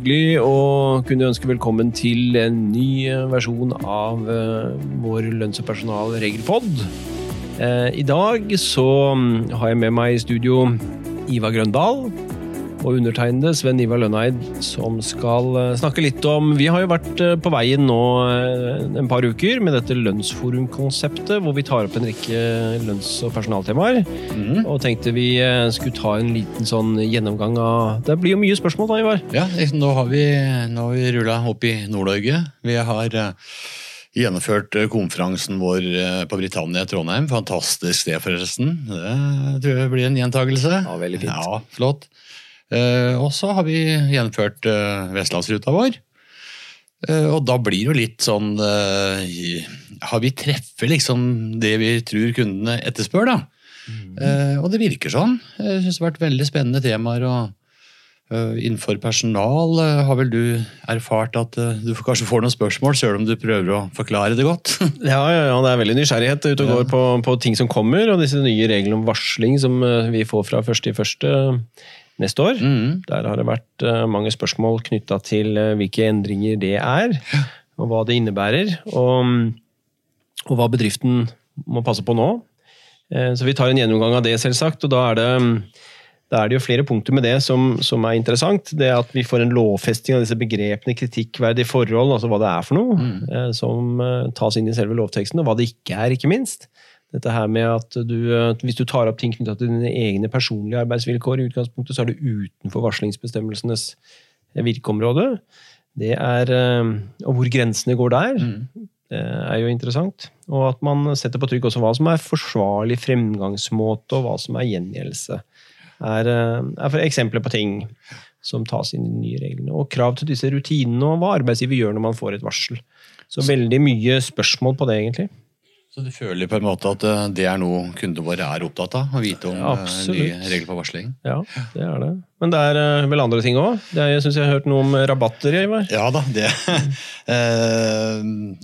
hyggelig å kunne ønske velkommen til en ny versjon av uh, vår lønns- og personalregelpod. Uh, I dag så mm, har jeg med meg i studio Ivar Grøndal og undertegnede Sven Ivar Lønneid, som skal uh, snakke litt om Vi har jo vært på veien nå en par uker med dette lønnsforum-konseptet, hvor vi tar opp en rekke lønns- og personaltemaer. Mm. Og tenkte vi skulle ta en liten sånn gjennomgang av Det blir jo mye spørsmål da, Ivar? Ja, nå har vi, nå har vi rulla opp i Nord-Norge. Vi har gjennomført konferansen vår på Britannia i Trondheim. Fantastisk sted, forresten. Det tror jeg blir en gjentakelse. Ja, veldig fint. Ja, flott. Og så har vi gjennomført vestlandsruta vår. Og da blir det jo litt sånn Har vi treffet liksom det vi tror kundene etterspør, da? Mm. Og det virker sånn. Jeg syns det har vært veldig spennende temaer. og Innenfor personal har vel du erfart at du kanskje får noen spørsmål, selv om du prøver å forklare det godt? ja, ja, ja, det er veldig nysgjerrighet ute og går på, på, ting som kommer, og disse nye reglene om varsling som vi får fra første i første neste år. Mm. Der har det vært mange spørsmål knytta til hvilke endringer det er, og hva det innebærer, og, og hva bedriften må passe på nå. Så vi tar en gjennomgang av det, selvsagt, og da er det da er det jo flere punkter med det som, som, er interessant. Det at vi får en lovfesting av disse begrepene kritikkverdige forhold, altså hva det er for noe, mm. som tas inn i selve lovteksten, og hva det ikke er, ikke minst. Dette her med at du, Hvis du tar opp ting knytta til dine egne personlige arbeidsvilkår, i utgangspunktet, så er du utenfor varslingsbestemmelsenes virkeområde. Det er, og hvor grensene går der, mm. er jo interessant. Og at man setter på trykk også hva som er forsvarlig fremgangsmåte, og hva som er gjengjeldelse er, er for eksempler på ting som tas inn i de nye reglene. Og krav til disse rutinene og hva arbeidsgiver gjør når man får et varsel. Så veldig mye spørsmål på det, egentlig. Så du føler på en måte at det er noe kundene våre er opptatt av? Å vite om ja, nye regler for varsling? Ja, det er det. Men det er vel andre ting òg? Jeg syns jeg har hørt noe om rabatter, Ivar? Ja da, det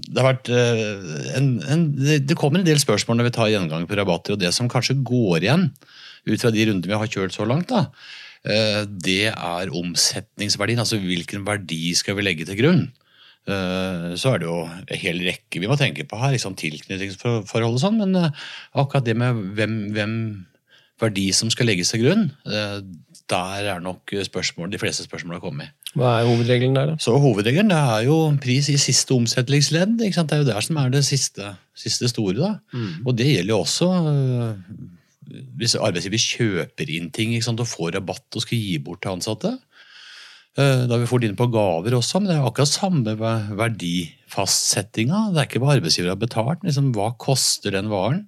Det har vært en, en, Det kommer en del spørsmål når vi tar gjennomgang på rabatter, og det som kanskje går igjen ut fra de rundene vi har kjørt så langt, da, det er omsetningsverdien. Altså hvilken verdi skal vi legge til grunn? Så er det jo en hel rekke vi må tenke på her, liksom tilknytningsforhold og sånn, men akkurat det med hvem, hvem verdi som skal legges til grunn, der er nok spørsmål, de fleste spørsmålene kommet. Hva er hovedregelen der, da? Så Hovedregelen det er jo pris i siste omsetningsledd. Det er jo der som er det siste, siste store. da. Mm. Og det gjelder jo også hvis arbeidsgiver kjøper inn ting sant, og får rabatt og skal gi bort til ansatte. Da har vi fått inn på gaver også, men det er akkurat samme verdifastsettinga. Det er ikke hva arbeidsgiver har betalt, men liksom, hva koster den varen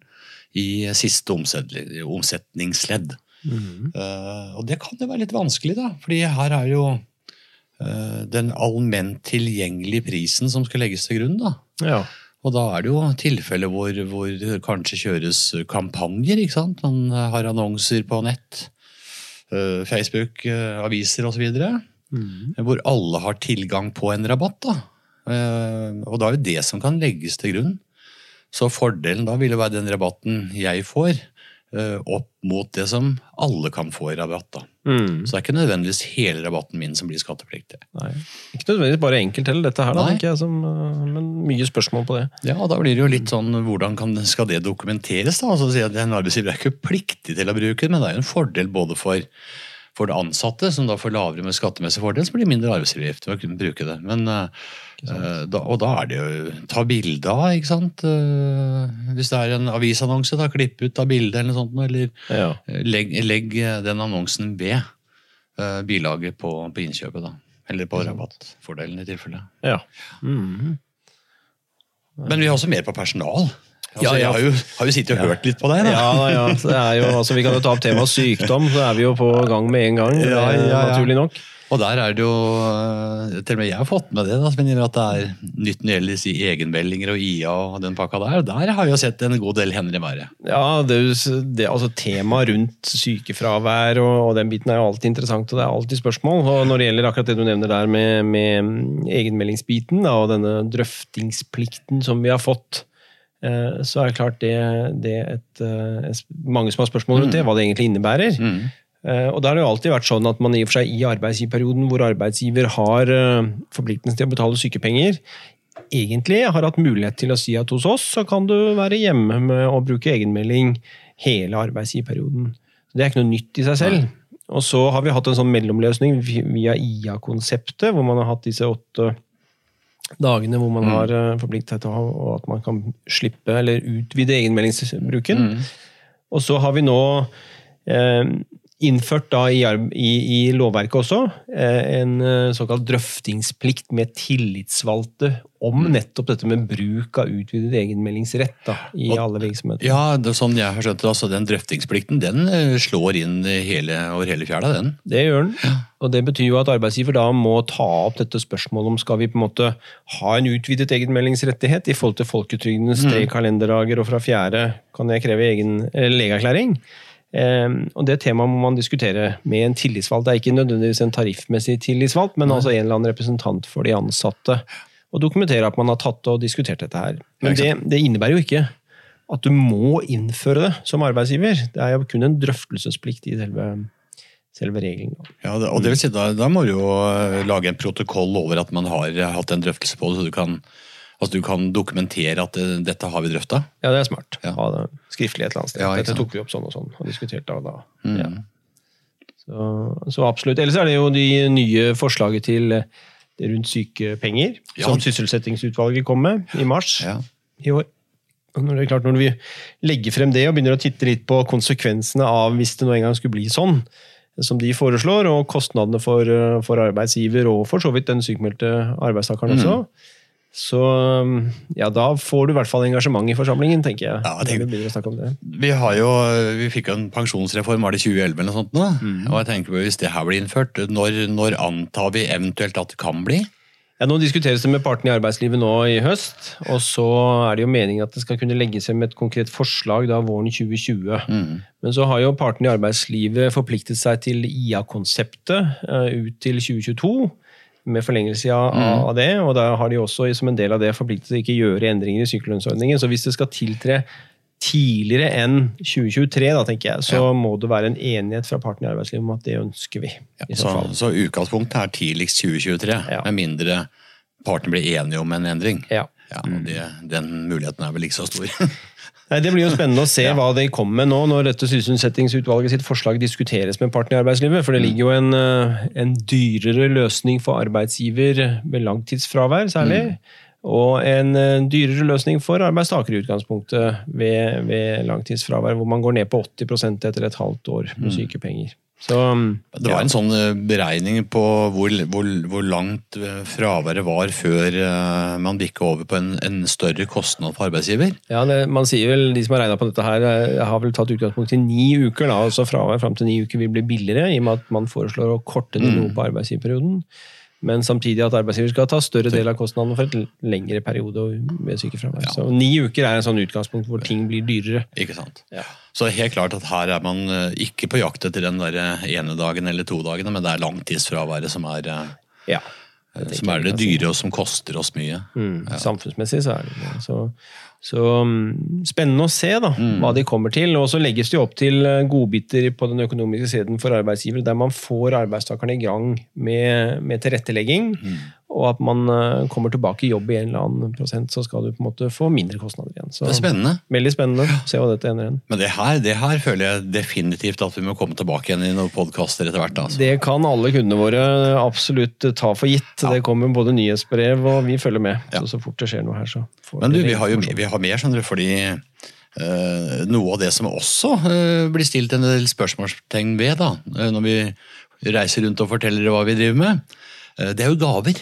i siste omsetningsledd. Mm. Uh, og det kan jo være litt vanskelig, da, fordi her er jo uh, den allment tilgjengelige prisen som skal legges til grunn. da. Ja. Og da er det jo tilfeller hvor, hvor det kanskje kjøres kampanjer. ikke sant? Man har annonser på nett, Facebook, aviser osv. Mm. Hvor alle har tilgang på en rabatt. da. Og da er jo det som kan legges til grunn. Så fordelen da vil jo være den rabatten jeg får, opp mot det som alle kan få i rabatt. da. Mm. Så det er ikke nødvendigvis hele rabatten min som blir skattepliktig. Nei. Ikke nødvendigvis bare enkelt heller, dette her, da, jeg, som, men mye spørsmål på det. Ja, og Da blir det jo litt sånn, hvordan kan, skal det dokumenteres? da? Altså, at En arbeidsgiver er ikke pliktig til å bruke det, men det er jo en fordel både for for det ansatte, som da får lavere med skattemessig fordel, så blir det mindre arbeidsgiveravgift ved å kunne bruke det. Men, uh, da, og da er det jo ta bilde av, ikke sant. Uh, hvis det er en avisannonse, da klipp ut av bildet eller noe sånt. Eller ja. legg, legg, den annonsen ved bilaget på, på, innkjøpet, da. Eller på rabattfordelen i tilfelle. Ja. Mm -hmm. Men vi har også mer på personal. Altså, ja, Jeg har jo, har jo sittet og hørt litt på deg. Da. Ja, ja. Jo, altså, vi kan jo ta opp temaet sykdom, så er vi jo på gang med en gang. Ja, ja, naturlig nok. Og der er det jo eh, Til og med jeg har fått med det, da, at det er nytt når det gjelder si, egenmeldinger og IA og den pakka der. Der har jeg jo sett en god del hender i været. Ja, det, det, altså Temaet rundt sykefravær og, og, den biten er jo alltid interessant, og det er alltid spørsmål. Og når det gjelder akkurat det du nevner der med, med egenmeldingsbiten da, og denne drøftingsplikten som vi har fått, så er det klart det, det et, mange som har spørsmål rundt det, hva det egentlig innebærer. Mm. Eh, og da har det jo alltid vært sånn at man i og for seg i arbeidsgiverperioden hvor arbeidsgiver har eh, forpliktelsen til å betale sykepenger, egentlig har hatt mulighet til å si at hos oss så kan du være hjemme med å bruke egenmelding hele arbeidsgiverperioden. Det er ikke noe nytt i seg selv. Og så har vi hatt en sånn mellomløsning via IA-konseptet, hvor man har hatt disse åtte dagene hvor man mm. har eh, forpliktet til å ha, og at man kan slippe eller utvide egenmeldingsbruken. Mm. Og så har vi nå eh, innført da i, i, i, lovverket også eh, en eh, såkalt drøftingsplikt med tillitsvalgte om mm. nettopp dette med bruk av utvidet egenmeldingsrett da, i og, alle virksomheter. Ja, det er sånn jeg har skjønt det, altså Den drøftingsplikten den eh, slår inn hele, over hele fjæra, den. Det gjør den. Ja. Og Det betyr jo at arbeidsgiver da må ta opp dette spørsmålet om skal vi på en måte ha en utvidet egenmeldingsrettighet i forhold til folketrygdens tre mm. kalenderdager, og fra fjerde kan jeg kreve egen legeerklæring. Ehm, og Det temaet må man diskutere med en tillitsvalgt. Det er ikke nødvendigvis en tariffmessig tillitsvalgt, men altså en eller annen representant for de ansatte. Og dokumentere at man har tatt og diskutert dette her. Men det, det innebærer jo ikke at du må innføre det som arbeidsgiver. Det er jo kun en drøftelsesplikt i selve, selve regelen. Ja, og det vil si, da, da må du jo eh, lage en protokoll over at man har hatt en drøftelse på det, så du kan Altså Du kan dokumentere at det, eh, dette har vi drøfta? Ja, det er smart. Ja. Ha det skriftlig et eller annet sted. Ja, dette tok vi opp sånn og sånn, og diskuterte da. da. Mm. Ja. Så, så, absolutt. Ellers er det jo de nye forslaget til eh, rundt sykepenger, som sysselsettingsutvalget kom med i mars i år. Når, det er klart, når vi legger frem det og begynner å titte litt på konsekvensene av hvis det noen gang skulle bli sånn, som de foreslår, og kostnadene for, eh, for arbeidsgiver og for så vidt den sykemeldte arbeidstakeren også, mm så ja, da får du i hvert fall engasjement i forsamlingen, tenker jeg. Ja, jeg tenker, vi, har jo, vi fikk jo en pensjonsreform var det 2011 eller noe sånt nå. Mm. og jeg tenker på Hvis det her blir innført, når, når, antar vi eventuelt at det kan bli? Ja, Nå diskuteres det med partene i arbeidslivet nå i høst. Og så er det jo meningen at det skal kunne legges frem et konkret forslag da våren 2020. Mm. Men så har jo partene i arbeidslivet forpliktet seg til IA-konseptet uh, ut til 2022 med forlengelse av, mm. av, det. Og da har de også som en del av det forpliktet til ikke gjøre endringer i sykelønnsordningen. Så hvis det skal tiltre tidligere enn 2023, da, tenker jeg, så ja. må det være en enighet fra partene i arbeidslivet om at det ønsker vi. Ja, så, så, utgangspunktet er tidligst 2023, ja. med mindre partene blir enige om en endring? Ja. ja og det, Den muligheten er vel ikke så stor. Nei, Det blir jo spennende å se ja. hva de kommer med nå, når dette sysselsettingsutvalget sitt forslag diskuteres med partene i arbeidslivet. For det ligger jo en, eh, en dyrere løsning for arbeidsgiver ved langtidsfravær, særlig. Mm. Og en eh, dyrere løsning for arbeidstakere i utgangspunktet ved, ved langtidsfravær, hvor man går ned på 80 etter et halvt år med mm. sykepenger. Så, det var ja. en sånn eh, beregning på hvor, hvor, hvor, langt eh, fraværet var før uh, man bikka over på en, en, større kostnad for arbeidsgiver? Ja, det, man sier vel, De som har regna på dette, her, har vel tatt utgangspunkt i ni uker. Da, altså Fravær fram til ni uker vil bli billigere, i og med at man foreslår å korte det noe mm. på arbeidsgiverperioden. Men samtidig at arbeidsgiver skal ta større del av kostnadene for et lengre periode med sykefravær. Ja. Så ni uker er en sånn utgangspunkt hvor ting blir dyrere. Ikke sant. Ja. Så helt klart at her er man eh, ikke på jakt etter den der ene dagen eller to dagene, men det er langtidsfraværet som er, eh, ja, som er det dyre og som koster oss mye. Mm, samfunnsmessig så er det det. Så så um, spennende å se da, mm. hva de kommer til. Og så legges det opp til uh, godbiter på den økonomiske siden for arbeidsgivere, der man får arbeidstakerne i gang med, med tilrettelegging. Mm og at man eh, kommer tilbake i jobb i en eller annen prosent, så skal du på en måte få mindre kostnader igjen. Så, det er spennende. Veldig spennende. Se hva dette ender igjen. Men det her, det her, føler jeg definitivt at vi må komme tilbake igjen i noen podkaster etter hvert. Altså. Det kan alle kundene våre absolutt ta for gitt. Ja. Det kommer både nyhetsbrev, og vi følger med. Ja. Så, så fort det skjer noe her, så Men du, vi har jo vi har mer, skjønner du, fordi uh, noe av det som også uh, blir stilt en del spørsmålstegn ved, da, når vi reiser rundt og forteller hva vi driver med, det er jo gaver.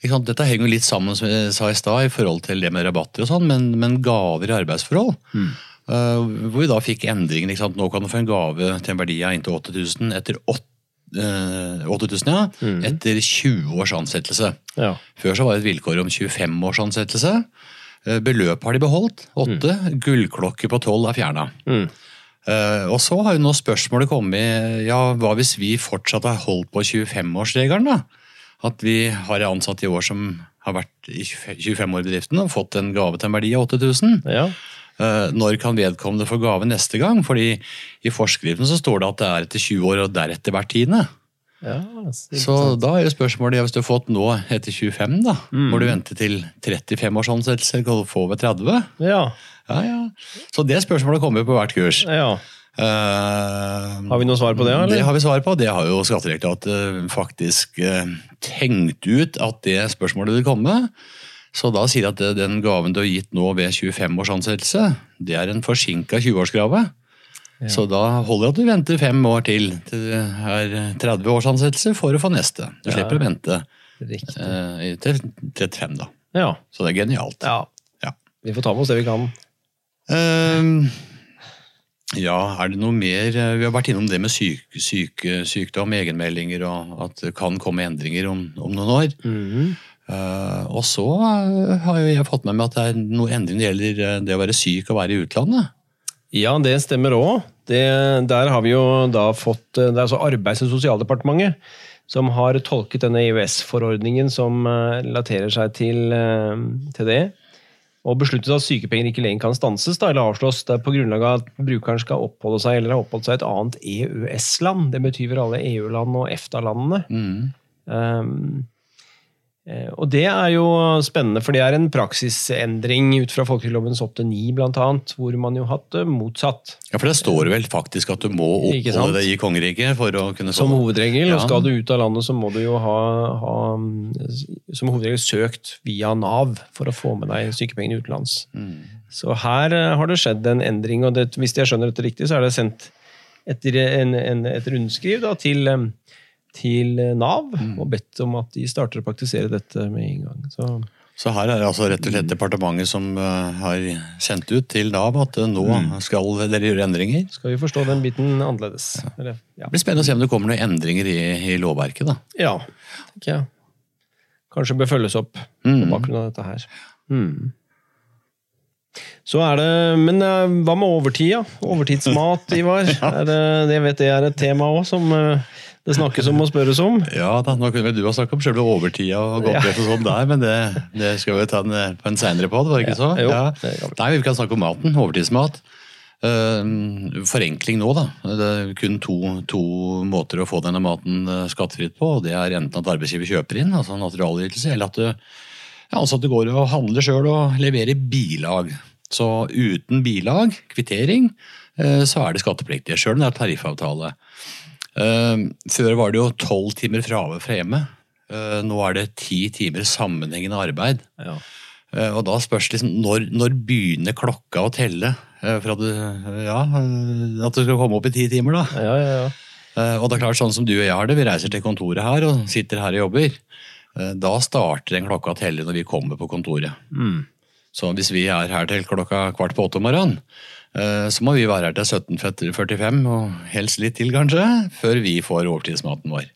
Dette henger jo litt sammen som jeg sa i sted, i forhold til det med rabatter og sånn, men, men, gaver i arbeidsforhold. Mm. Uh, hvor vi da fikk endringer. Nå kan du få en gave til en verdi av inntil 8000 etter 8, uh, 8000, ja, mm. etter 20 års ansettelse. Ja. Før så var det et vilkår om 25 års ansettelse. Uh, beløpet har de beholdt. 8. Mm. Gullklokke på 12 er fjerna. Mm. Uh, og så har jo nå spørsmålet kommet ja, hva hvis vi fortsatt har holdt på 25-årsregelen? da? At vi har ansatt i år som har vært i 25 år i bedriften og fått en gave til en verdi av 8000. Ja. Eh, Når kan vedkommende få gave neste gang? Fordi i forskriften så står det at det er etter 20 år og deretter hvert tiende. ja Så da er jo spørsmålet, ja, hvis du har fått nå etter 25, da, Mm. må du vente til 35 års ansettelse, eller kan du få ved 30? Ja. Ja, ja. Så det spørsmålet kommer jo på hvert kurs. ja. Eh, Har vi noe svar på det, eller? Det har vi svar på. Det har jo Skattedirektoratet faktisk eh, tenkt ut at det spørsmålet vil komme. Så da sier de at eh, den gaven du har gitt nå ved 25 års ansettelse, det er en forsinka 20-årsgave. Så da holder det at du venter fem år til til det er 30 års ansettelse for å få neste. Du Ja. slipper å vente eh, til 35, da. Ja. Så det er genialt. ja. Ja. Vi får ta med oss det vi kan. Ehm, ja, er det noe mer? Eh, Vi har vært innom det med syk, syke, sykdom, egenmeldinger, og at det kan komme endringer om, om noen år. Mhm. uh, og så eh, har jeg fått med meg at det er noe endring når det gjelder det å være syk og være i utlandet. Ja, det stemmer òg. Der har vi jo da fått Det er altså Arbeids- og sosialdepartementet som har tolket denne EØS-forordningen som relaterer seg til, til det. Og besluttet at sykepenger ikke lenger kan stanses da, eller avslås det er på grunnlag av at brukeren skal oppholde seg eller ha oppholdt seg i et annet EØS-land. Det betyr vel alle EU-land og EFTA-landene. Mm. Um, og det er jo spennende, for det er en praksisendring ut fra folketrygdlovens 8-9 blant annet, hvor man jo hatt det motsatt. Ja, For det står vel faktisk at du må oppholde deg i kongeriket for å kunne Som hovedregel, Ja. og skal du ut av landet, så må du jo ha, ha mm, som hovedregel søkt via Nav for å få med deg sykepengene utenlands. Mm. Så her eh, har det skjedd en endring, og det, hvis jeg skjønner dette riktig, så er det sendt etter en, en, et rundskriv da, til, eh, til Nav og bedt om at de starter å praktisere dette med en gang. Så Så her er det altså rett og slett departementet som eh, har sendt ut til Nav at eh, nå skal dere gjøre endringer. skal vi forstå den biten annerledes. Eller, ja. Det blir spennende å se om det kommer noen endringer i, i lovverket. da. ja, tenker jeg. Kanskje bør følges opp på Mm. bakgrunn av dette her. Mm. Så er det, Men eh, hva med overtida? Overtidsmat, Ivar? Er det, det vet jeg er et tema òg, som eh, det snakkes om og spørres om. Ja, da, Nå kunne vel du ha snakket om selve overtida og godtgjørelse og sånn der, men det, det skal vi ta en, på en seinere pod, var det ikke så? Ja, jo, Ja. det vi. Nei, vi kan snakke om maten. Overtidsmat. Uh, forenkling nå, da. Det er kun to, to måter å få denne maten eh, skattefritt på. og Det er enten at arbeidsgiver kjøper inn, altså naturalytelse, eller at du, ja, altså at du går og handler sjøl og leverer bilag. Så uten bilag, kvittering, eh, så er det skattepliktig. Sjøl om det er tariffavtale. Eh, Før var det jo tolv timer fravær fra hjemmet. Eh, Nå er det ti timer sammenhengende arbeid. Ja. Eh, Og da spørs liksom når, når begynner klokka å telle? For at du, ja, eh, at du skal komme opp i ti timer, da. Ja, ja, ja. Og det er klart, sånn som du og jeg har det, vi reiser til kontoret her og sitter her og jobber. Da starter den klokka å telle når vi kommer på kontoret. Mm. Så hvis vi er her til klokka kvart på åtte om morgenen, så må vi være her til 17.45, og helst litt til kanskje, før vi får overtidsmaten vår.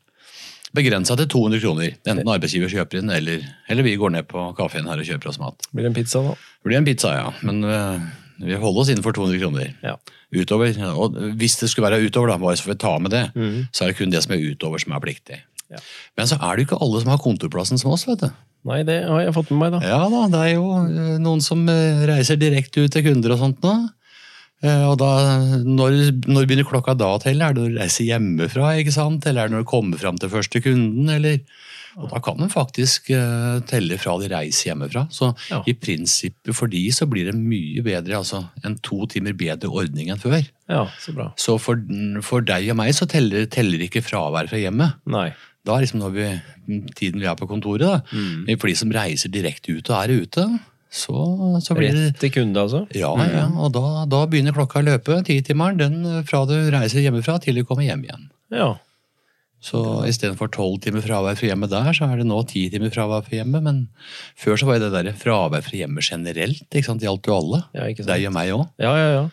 Begrensa til 200 kroner, enten arbeidsgiver kjøper inn, eller, eller vi går ned på kafeen her og kjøper oss mat. Blir det en pizza, da? Blir Det en pizza, ja, men eh, vi holder oss innenfor 200 kroner. Ja. Utover, og hvis det skulle være utover, da, bare så får vi ta med det, Mhm. så er det kun det som er utover som er pliktig. Ja. Men så er det jo ikke alle som har kontorplassen som oss, vet du. Nei, det har jeg fått med meg, da. Ja da, det er jo eh, noen som eh, reiser direkte ut til kunder og sånt nå. Eh, Og da, når, når begynner klokka da å telle? Er det når du reiser hjemmefra, ikke sant? eller er det når du kommer fram til første kunden? eller... Og Da kan en faktisk uh, telle fra de reiser hjemmefra. Så Ja. i prinsippet for de så blir det mye bedre, altså en to timer bedre ordning enn før. Ja, så bra. Så for, for deg og meg så teller, teller ikke fravær fra hjemmet. Nei. Da er liksom når vi, tiden vi er på kontoret, da. Mm. Men for de som reiser direkte ut og er ute, så, så blir det Rett til kunde, altså? Ja, ja, og da, da begynner klokka å løpe, titimeren, den eh, fra du reiser hjemmefra til du kommer hjem igjen. Ja. Så istedenfor tolv timer fravær fra hjemmet der, så er det nå ti timer fravær fra hjemmet. Men før så var det der fravær fra hjemmet generelt. ikke sant? Det gjaldt jo alle. Ja, ikke sant? Deg og meg òg. Ja, ja, ja.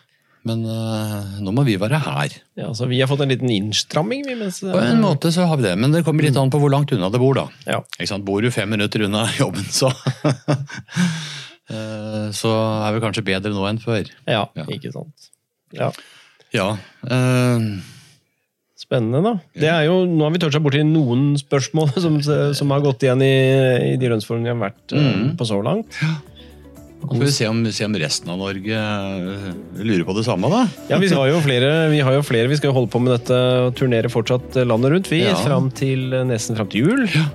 Men uh, nå må vi være her. ja så vi har fått en liten innstramming, vi. Mens, På en måte så har vi det, men det kommer litt an på hvor langt unna det bor, da. Ja. Ikke sant? Bor du fem minutter unna jobben, så Eh, Så er vi kanskje bedre nå enn før. ja, Ja. ikke sant. Ja. Ja. eh, Spennende, da. Det er jo, nå har vi toucha borti noen spørsmål som, som har gått igjen i, i de lønnsformene vi har vært mm. på så langt. Ja. får vi se om, se om, resten av Norge eh, lurer på det samme, da. Ja, Vi har jo flere. Vi, har jo flere. vi skal jo holde på med dette og turnere fortsatt landet rundt, vi. Ja. Fram til, eh, nesten fram til jul. Ja.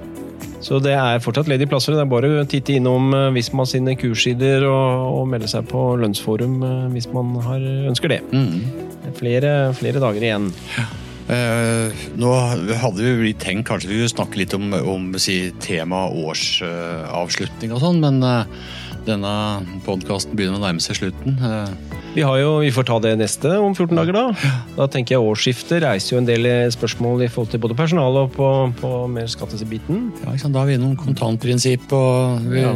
Så det er fortsatt ledige plasser. Det er bare å titte innom eh, Visma sine kurssider og, og, melde seg på lønnsforum hvis man har, ønsker det. Mm. det flere, flere, dager igjen. Ja. Eh, nå hadde vi tenkt kanskje vi skulle snakke litt om, om si, tema årsavslutning og sånn, men eh, denne podkasten begynner å nærme seg slutten. Eh, vi, jo, vi, får ta det neste om 14 dager, da. Da tenker jeg Årsskiftet reiser jo en del spørsmål i forhold til både personal og på, på mer skattebiten. Ja, Da er vi innom kontantprinsipp, og vi ja.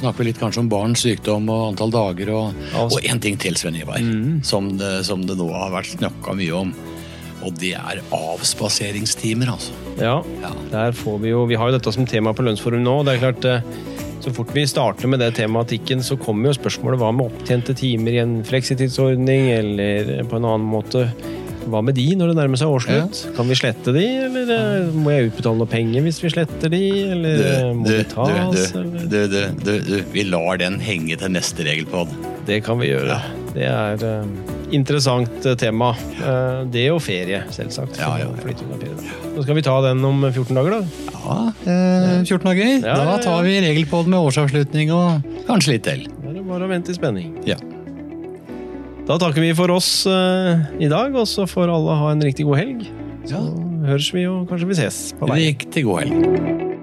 snakker litt kanskje om barns sykdom og antall dager. Og, altså. og en ting til, Sven Ivar, mm. som, det, som det nå har vært snakka mye om. Og det er avspaseringstimer, altså. Ja, ja, der får vi jo Vi har jo dette som tema på Lønnsforum nå. det er klart eh, så fort vi starter med det tematikken, så kommer jo spørsmålet hva med opptjente timer i en fleksitidsordning, eller på en annen måte hva med de når det nærmer seg årsslutt? Ja. Kan vi slette de, eller eh, må jeg utbetale noe penger hvis vi sletter de? Eller du, eh, må du, de tas? Du, du, vi lar den henge til neste regelpod. Det kan vi gjøre. Ja. Det er uh, interessant tema. Uh, det og ferie, selvsagt. Ja, ja. Så skal vi ta den om 14 dager, da. Ja, eh, 14 dager. Da tar vi regelpod med årsavslutning og kanskje litt til. Da er det bare å vente i spenning. Ja. Da takker vi for oss uh, i dag, og så får alle ha en riktig god helg. Så ja. høres vi og kanskje vi ses på vei. Riktig god helg.